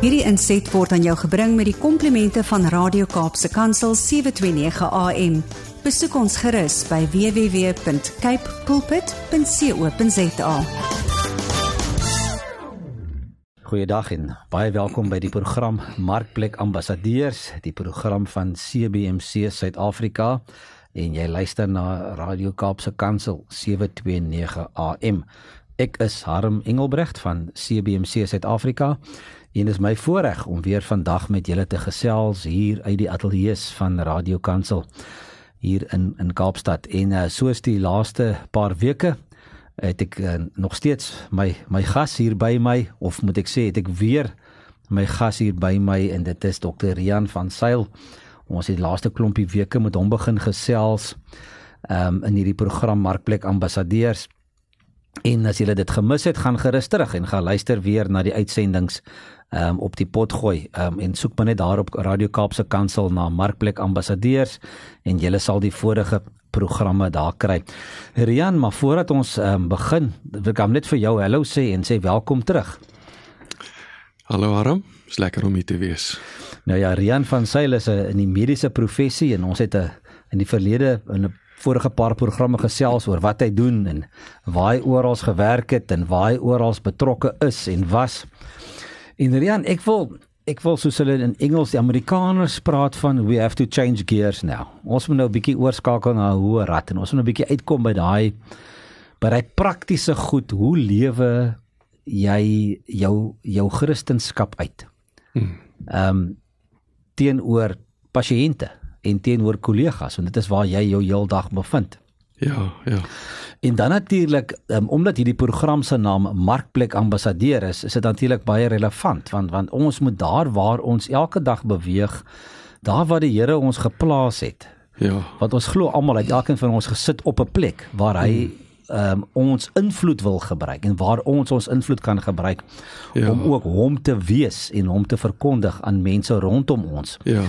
Hierdie inset word aan jou gebring met die komplimente van Radio Kaapse Kansel 729 AM. Besoek ons gerus by www.cape pulpit.co.za. Goeiedag en baie welkom by die program Markplek Ambassadeurs, die program van CBC Suid-Afrika en jy luister na Radio Kaapse Kansel 729 AM. Ek is Harm Engelbrecht van CBC Suid-Afrika en dit is my voorreg om weer vandag met julle te gesels hier uit die ateljee van Radio Kansel hier in in Kaapstad en uh, soos die laaste paar weke het ek uh, nog steeds my my gas hier by my of moet ek sê het ek weer my gas hier by my en dit is Dr. Rian van Sail. Ons het die laaste klompie weke met hom begin gesels um, in hierdie program Markplek Ambassadeurs En as jy dit gemis het, gaan gerus terug en gaan luister weer na die uitsendings um, op die pot gooi um, en soek maar net daar op Radio Kaapse Kansel na Markplek Ambassadeurs en jy sal die vorige programme daar kry. Rian, maar voordat ons um, begin, wil ek net vir jou hallo sê en sê welkom terug. Hallo Aram, is lekker om hier te wees. Nou ja, Rian van Sail is 'n in die mediese professie en ons het 'n in die verlede in 'n vorige paar programme gesels oor wat hy doen en waar hy oral gewerk het en waar hy oral betrokke is en was. En Rian, ek wil ek wil soos hulle in Engels die Amerikaners praat van we have to change gears now. Ons moet nou 'n bietjie oorskakel na hoe rat en ons moet nou 'n bietjie uitkom by daai by daai praktiese goed. Hoe lewe jy jou jou Christendom uit? Hmm. Ehm um, teenoor pasiënte en teenoor kollegas want dit is waar jy jou heeldag bevind. Ja, ja. En dan natuurlik, um, omdat hierdie program se naam Markplek Ambassadeur is, is dit natuurlik baie relevant want want ons moet daar waar ons elke dag beweeg, daar waar die Here ons geplaas het. Ja. Want ons glo almal dat elkeen van ons gesit op 'n plek waar hy hmm um, ons invloed wil gebruik en waar ons ons invloed kan gebruik ja. om ook hom te wees en hom te verkondig aan mense rondom ons. Ja.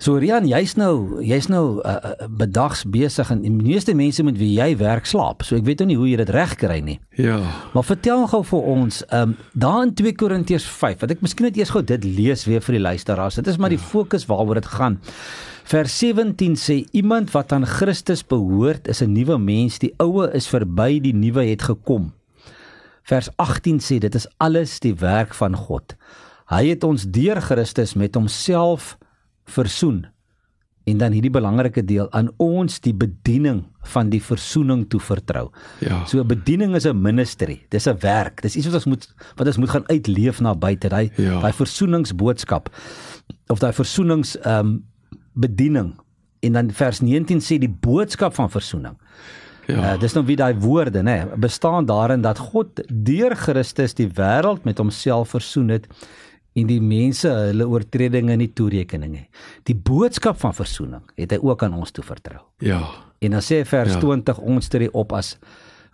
So Rian, jy's nou jy's nou uh, bedags besig en die meeste mense met wie jy werk slaap. So ek weet nou nie hoe jy dit reg kry nie. Ja. Maar vertel gou vir ons, ehm um, daar in 2 Korintiërs 5, wat ek miskien net eers gou dit lees weer vir die luisteraars. Dit is maar die ja. fokus waaroor dit gaan. Vers 17 sê iemand wat aan Christus behoort is 'n nuwe mens, die ou is verby, die nuwe het gekom. Vers 18 sê dit is alles die werk van God. Hy het ons deur Christus met homself versoen. En dan hierdie belangrike deel aan ons die bediening van die versoening toe vertrou. Ja. So bediening is 'n ministry. Dis 'n werk. Dis iets wat ons moet wat ons moet gaan uitleef na buite. Daai ja. daai versoeningsboodskap of daai versoenings ehm um, bediening. En dan vers 19 sê die boodskap van versoening. Ja. Uh, dis nou wie daai woorde nê, bestaan daarin dat God deur Christus die wêreld met homself versoen het en die mense hulle oortredinge nie toerekening nie. Die boodskap van verzoening het hy ook aan ons toe vertrou. Ja. En dan sê vers ja. 20 ons tree op as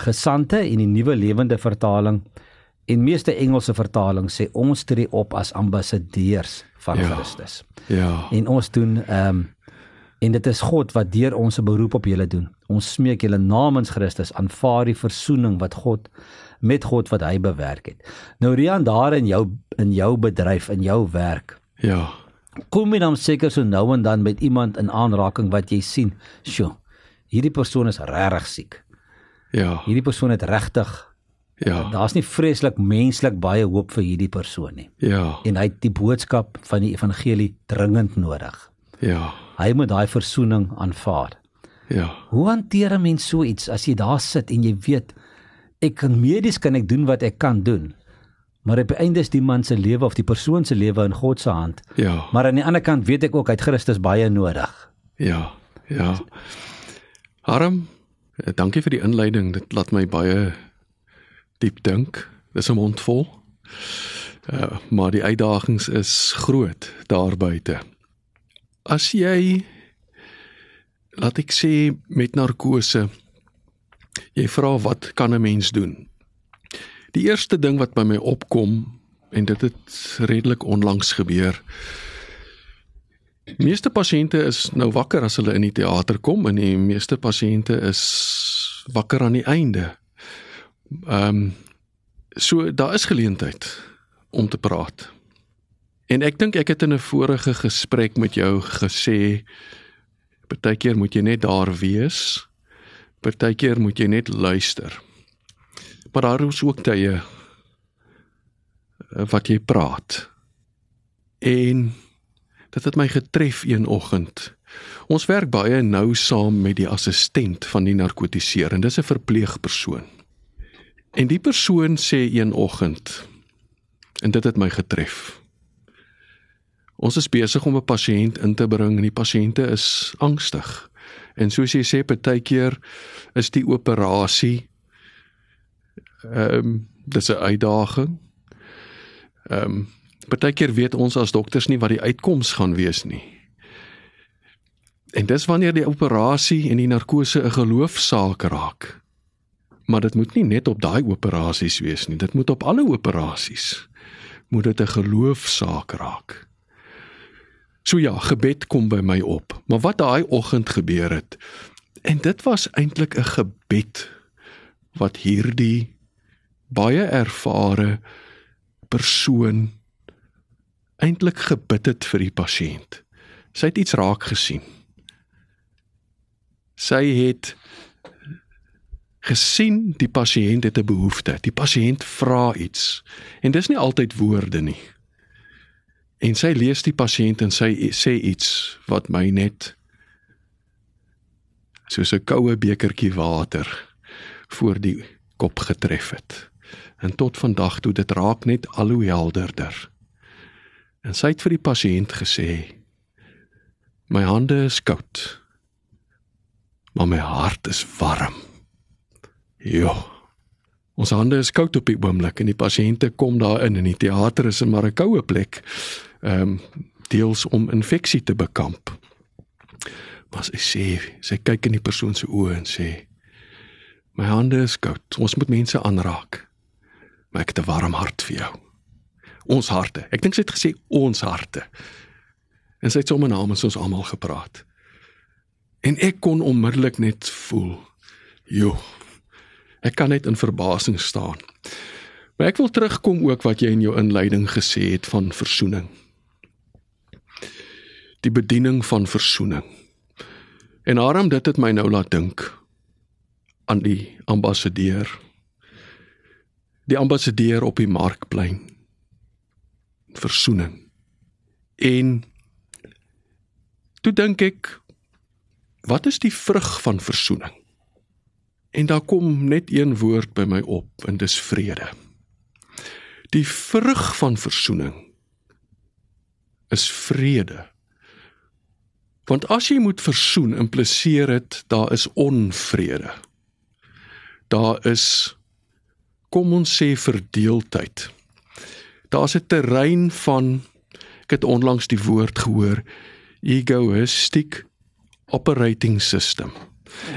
gesande in die nuwe lewende vertaling en meeste Engelse vertaling sê ons tree op as ambassadeurs van ja. Christus. Ja. En ons doen ehm um, en dit is God wat deur ons 'n beroep op julle doen. Ons smeek julle namens Christus aanvaar die verzoening wat God met God wat hy bewerk het. Nou Rian daar in jou in jou bedryf in jou werk. Ja. Kom jy dan seker so nou en dan met iemand in aanraking wat jy sien, sjoe. Hierdie persoon is regtig siek. Ja. Hierdie persoon het regtig Ja. Daar's nie vreeslik menslik baie hoop vir hierdie persoon nie. Ja. En hy het die boodskap van die evangelie dringend nodig. Ja. Hy moet daai verzoening aanvaar. Ja. Hoe hanteer 'n mens so iets as jy daar sit en jy weet ek kan medies kan ek doen wat ek kan doen. Maar op die einde is die man se lewe of die persoon se lewe in God se hand. Ja. Maar aan die ander kant weet ek ook hy het Christus baie nodig. Ja. Ja. Harm, eh, dankie vir die inleiding. Dit laat my baie diep dink. Dis 'n mond vol. Uh, maar die uitdagings is groot daar buite. As jy laat ek sê met narkose Jy vra wat kan 'n mens doen? Die eerste ding wat by my opkom en dit het redelik onlangs gebeur. Meeste pasiënte is nou wakker as hulle in die teater kom en die meeste pasiënte is wakker aan die einde. Ehm um, so daar is geleentheid om te praat. En ek dink ek het in 'n vorige gesprek met jou gesê partykeer moet jy net daar wees. Partykeer moet jy net luister. Maar daar is ook tye wat jy praat. En dit het my getref een oggend. Ons werk baie nou saam met die assistent van die narkotiseer en dis 'n verpleegpersoon. En die persoon sê een oggend en dit het my getref. Ons is besig om 'n pasiënt in te bring en die pasiënte is angstig. En soos jy sê partykeer is die operasie ehm um, dis 'n uitdaging. Ehm um, partykeer weet ons as dokters nie wat die uitkoms gaan wees nie. En dis wanneer die operasie en die narkose 'n geloofsaak raak. Maar dit moet nie net op daai operasies wees nie, dit moet op alle operasies moet dit 'n geloofsaak raak. So ja, gebed kom by my op. Maar wat daai oggend gebeur het en dit was eintlik 'n gebed wat hierdie baie ervare persoon eintlik gebid het vir die pasiënt. Sy het iets raak gesien. Sy het gesien die pasiënt het 'n behoefte. Die pasiënt vra iets en dis nie altyd woorde nie. En sy lees die pasiënt en sy sê iets wat my net soos 'n koue bekertjie water voor die kop getref het. En tot vandag toe dit raak net al hoe helderder. En sy het vir die pasiënt gesê: "My hande is koud, maar my hart is warm." Ja. Ons hande is koud op die oomblik en die pasiënte kom daar in en die teater is maar 'n koue plek. Ehm um, deels om infeksie te bekamp. Maar sy sê, sy kyk in die persoon se oë en sê: "My hande is koud. Ons moet mense aanraak. Maar ek het 'n warm hart vir jou." Ons harte. Ek dink sy het gesê ons harte. En sy het sommer namens ons almal gepraat. En ek kon onmiddellik net voel, "Jo, Ek kan net in verbasing staan. Maar ek wil terugkom ook wat jy in jou inleiding gesê het van versoening. Die bediening van versoening. En daarom dit het my nou laat dink aan die ambassadeur. Die ambassadeur op die markplein. Versoening. En toe dink ek wat is die vrug van versoening? En daar kom net een woord by my op en dis vrede. Die vrug van versoening is vrede. Want as jy moet versoen, impliseer dit daar is onvrede. Daar is kom ons sê verdeeldheid. Daar's 'n terrein van ek het onlangs die woord gehoor egoistic operating system.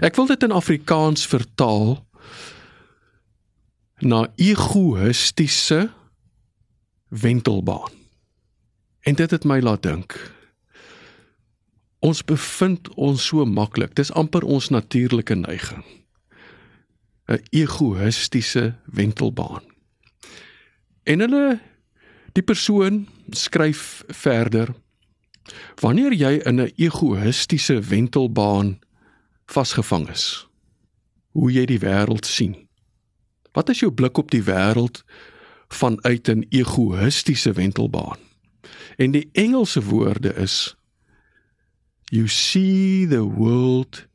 Ek wil dit in Afrikaans vertaal na egoïstiese wentelbaan. En dit het my laat dink. Ons bevind ons so maklik. Dis amper ons natuurlike neiging. 'n Egoïstiese wentelbaan. En hulle die persoon skryf verder Wanneer jy in 'n egoïstiese wentelbaan vasgevang is. Hoe jy die wêreld sien. Wat is jou blik op die wêreld vanuit 'n egoïstiese wentelbaan? En die Engelse woorde is you see the world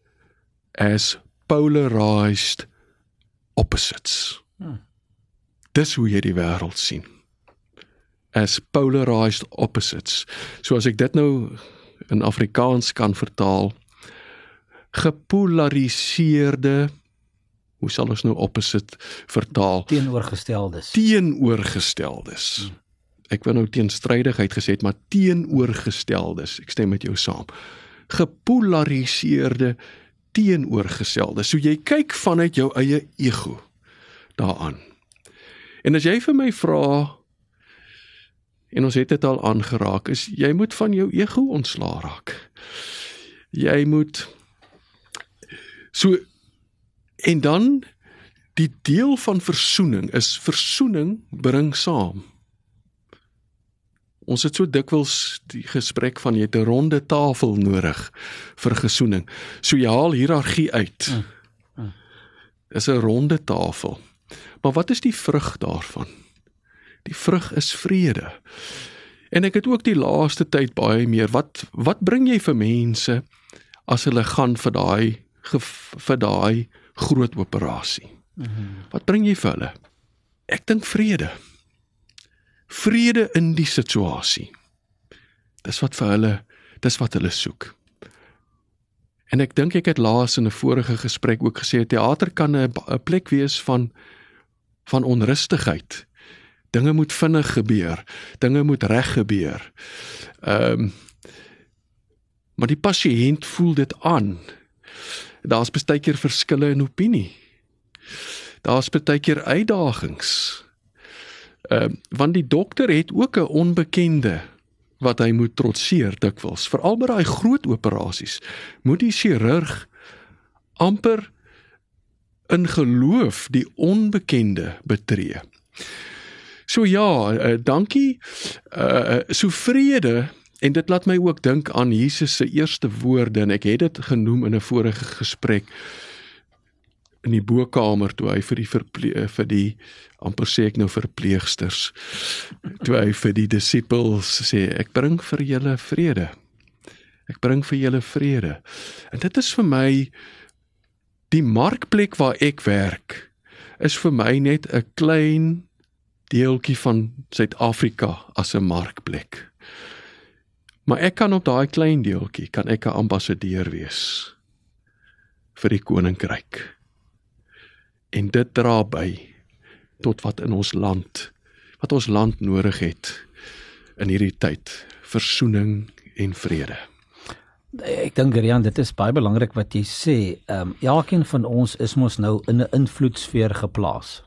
as polarized opposites. Hmm. Dis hoe jy die wêreld sien. As polarized opposites. So as ek dit nou in Afrikaans kan vertaal, gepolariseerde hoe sal ons nou opposite vertaal teenoorgesteldes teenoorgesteldes hmm. ek wou nou teenstrydigheid gesê het maar teenoorgesteldes ek stem met jou saam gepolariseerde teenoorgesteldes so jy kyk vanuit jou eie ego daaraan. En as jy vir my vra en ons het dit al aangeraak is jy moet van jou ego ontslaa raak. Jy moet So en dan die deel van versoening is versoening bring saam. Ons het so dikwels die gesprek van jy het 'n ronde tafel nodig vir gesoening. So jy haal hiërargie uit. Mm. Mm. Is 'n ronde tafel. Maar wat is die vrug daarvan? Die vrug is vrede. En ek het ook die laaste tyd baie meer wat wat bring jy vir mense as hulle gaan vir daai vir daai groot operasie? Mm -hmm. Wat bring jy vir hulle? Ek dink vrede. Vrede in die situasie. Dis wat vir hulle, dis wat hulle soek. En ek dink ek het laas in 'n vorige gesprek ook gesê teater kan 'n plek wees van van onrustigheid. Dinge moet vinnig gebeur. Dinge moet reg gebeur. Ehm um, maar die pasiënt voel dit aan. Daar's baie keer verskille in opinie. Daar's baie keer uitdagings. Ehm um, want die dokter het ook 'n onbekende wat hy moet trotseer dikwels. Veral by daai groot operasies moet die chirurg amper in geloof die onbekende betree. So ja, uh, dankie. Uh so vrede en dit laat my ook dink aan Jesus se eerste woorde en ek het dit genoem in 'n vorige gesprek in die bokkamer toe hy vir die vir die amper sê ek nou verpleegsters toe hy vir die disippels sê ek bring vir julle vrede. Ek bring vir julle vrede. En dit is vir my Die markplek waar ek werk is vir my net 'n klein deeltjie van Suid-Afrika as 'n markplek. Maar ek kan op daai klein deeltjie kan ek 'n ambassadeur wees vir die koninkryk. En dit dra by tot wat in ons land wat ons land nodig het in hierdie tyd, versoening en vrede. Ek dink Rian, dit is baie belangrik wat jy sê. Ehm um, elkeen van ons is mos nou in 'n invloedsfeer geplaas.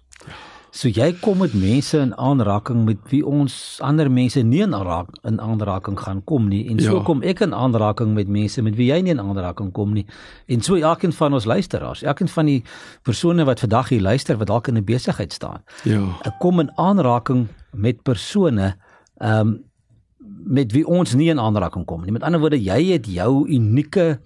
So jy kom met mense in aanraking met wie ons ander mense nie in aanraking in aanraking gaan kom nie en so ja. kom ek in aanraking met mense met wie jy nie in aanraking kom nie. En so elkeen van ons luisteraars, elkeen van die persone wat vandag hier luister wat dalk in 'n besigheid staan. Ja. Ek kom in aanraking met persone ehm um, met wie ons nie in aanraking kom nie. Met ander woorde, jy het jou unieke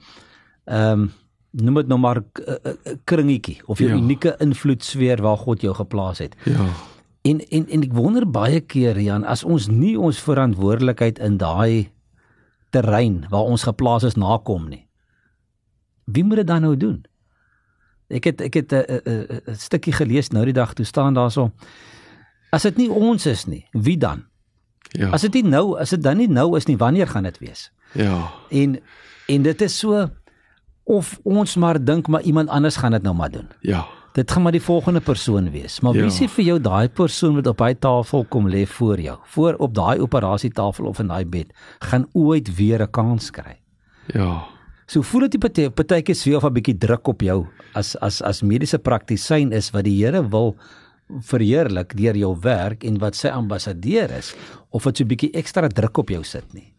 ehm um, noem dit nou maar eh, eh, eh, kringetjie of jou ja. unieke invloedsfeer waar God jou geplaas het. Ja. En en en ek wonder baie keer Jan, as ons nie ons verantwoordelikheid in daai terrein waar ons geplaas is nakom nie. Wie moet dit dan nou doen? Ek het ek het 'n stukkie gelees nou die dag toe staan daarso. As dit nie ons is nie, wie dan? Ja. As dit nie nou, as dit dan nie nou is nie, wanneer gaan dit wees? Ja. En en dit is so of ons maar dink maar iemand anders gaan dit nou maar doen. Ja. Dit gaan maar die volgende persoon wees. Maar wie ja. sê vir jou daai persoon wat op hy tafel kom lê voor jou, voor op daai operasietafel of in daai bed, gaan ooit weer 'n kans kry? Ja. So voel dit baie partykeer sweef of 'n bietjie druk op jou as as as mediese praktisyn is wat die Here wil verheerlik deur jou werk en wat sy ambassadeur is of wat so 'n bietjie ekstra druk op jou sit nie.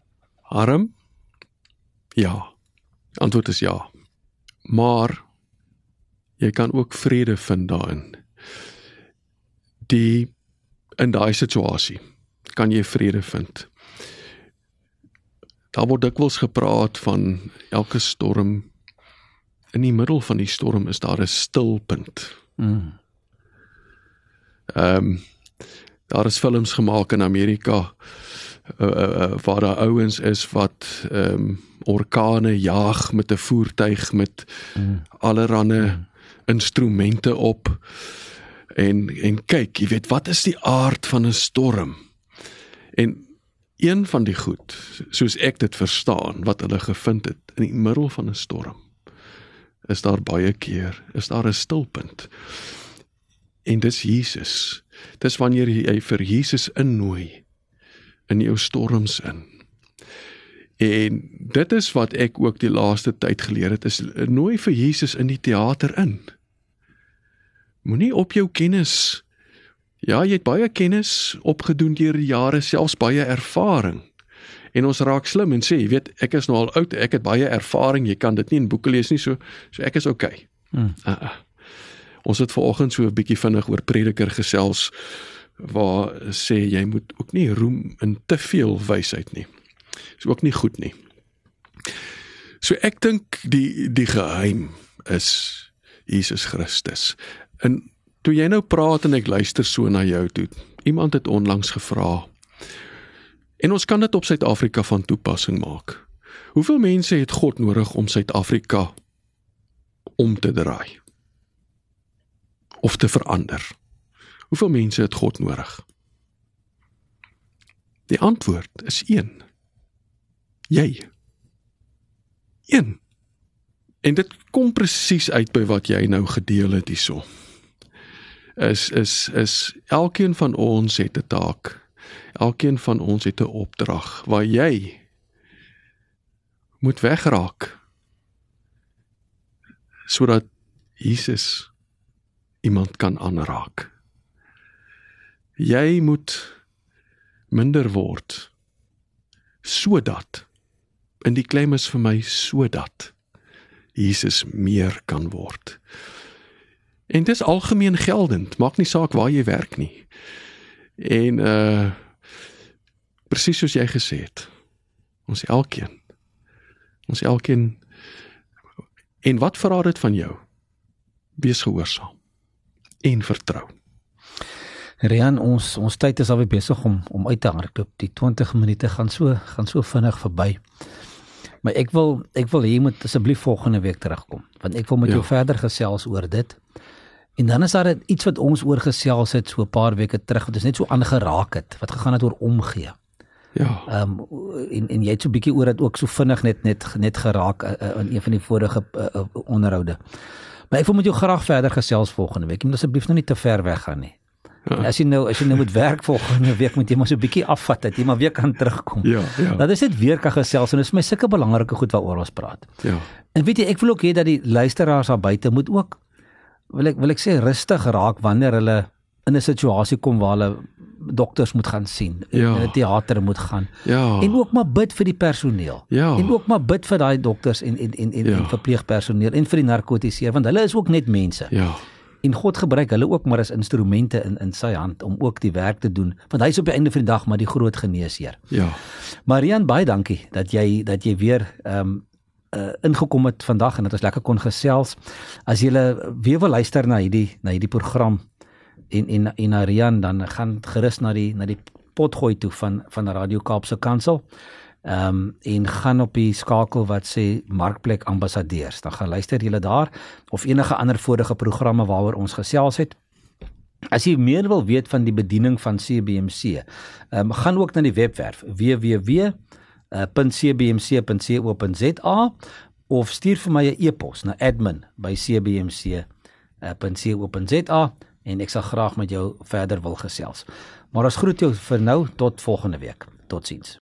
Arm? Ja. Antwoord is ja. Maar jy kan ook vrede vind daarin. Die in daai situasie kan jy vrede vind. Daar word dikwels gepraat van elke storm in die middel van die storm is daar 'n stilpunt. Mm. Ehm um, daar is films gemaak in Amerika uh, uh, waar daar ouens is wat ehm um, orkane jag met 'n voertuig met mm. allerlei mm. instrumente op en en kyk, jy weet, wat is die aard van 'n storm? En een van die goed, soos ek dit verstaan, wat hulle gevind het in die middel van 'n storm, is daar baie keer is daar 'n stilpunt. En dis Jesus. Dis wanneer jy vir Jesus innooi in jou storms in. En dit is wat ek ook die laaste tyd geleer het is nooi vir Jesus in die teater in. Moenie op jou kennis Ja, jy het baie kennis opgedoen deur die jare, selfs baie ervaring. En ons raak slim en sê, jy weet, ek is nou al oud, ek het baie ervaring, jy kan dit nie in boeke lees nie, so so ek is okay. Hmm. Uh -uh. Ons het vanoggend so 'n bietjie vinnig oor prediker gesels waar sê jy moet ook nie roem in te veel wysheid nie. Dis ook nie goed nie. So ek dink die die geheim is Jesus Christus. En toe jy nou praat en ek luister so na jou toe. Iemand het onlangs gevra. En ons kan dit op Suid-Afrika van toepassing maak. Hoeveel mense het God nodig om Suid-Afrika om te draai? Of te verander? Hoeveel mense het God nodig? Die antwoord is 1. Jy. 1. En dit kom presies uit by wat jy nou gedeel het hierso. Is is is elkeen van ons het 'n taak. Elkeen van ons het 'n opdrag waar jy moet wegraak sodat Jesus iemand kan aanraak. Jy moet minder word sodat in die klem is vir my sodat Jesus meer kan word. En dis algemeen geldend, maak nie saak waar jy werk nie. En uh presies soos jy gesê het. Ons elkeen. Ons elkeen En wat vra dit van jou? Wees gehoorsaam en vertrou. Rian, ons ons tyd is alweer besig om om uit te hardloop. Die 20 minute gaan so gaan so vinnig verby. Maar ek wil ek wil jy moet asseblief volgende week terugkom want ek wil met ja. jou verder gesels oor dit. En dan is daar iets wat ons oor gesels het so 'n paar weke terug wat is net so aangeraak het wat gegaan het oor omgee. Ja. Ehm um, en en jy het so 'n bietjie oor dit ook so vinnig net net net geraak uh, uh, in een van die vorige uh, uh, onderhoude. Maar ek wil met jou graag verder gesels volgende week. Jy moet asseblief nou nie te ver weg gaan nie. Ja. As jy nou as jy nou moet werk volgende week moet jy maar so 'n bietjie afvat dat jy maar weer kan terugkom. Ja, ja. Dat is dit weer kan gesels en dit is my sulke belangrike goed waaroor ons praat. Ja. En weet jy, ek wil ook hê dat die luisteraars daar buite moet ook wil ek wil ek sê rustig raak wanneer hulle in 'n situasie kom waar hulle dokters moet gaan sien, ja. in 'n teater moet gaan. Ja. En ook maar bid vir die personeel. Ja. En ook maar bid vir daai dokters en en en en, ja. en verpleegpersoneel en vir die narkotiseer want hulle is ook net mense. Ja en God gebruik hulle ook maar as instrumente in in sy hand om ook die werk te doen want hy's op die einde van die dag maar die groot geneesheer. Ja. Marian baie dankie dat jy dat jy weer ehm um, uh, ingekom het vandag en dat ons lekker kon gesels. As jy weer wil luister na hierdie na hierdie program en en en Arian dan gaan gerus na die na die potgooi toe van van Radio Kaapse Kansel. Ehm um, en gaan op die skakel wat sê Markplek Ambassadeurs. Dan gaan luister julle daar of enige ander vorige programme waaroor ons gesels het. As jy meer wil weet van die bediening van CBMC, ehm um, gaan ook na die webwerf www.cbmc.co.za of stuur vir my 'n e-pos na admin@cbmc.co.za en ek sal graag met jou verder wil gesels. Maar ons groet jou vir nou tot volgende week. Totsiens.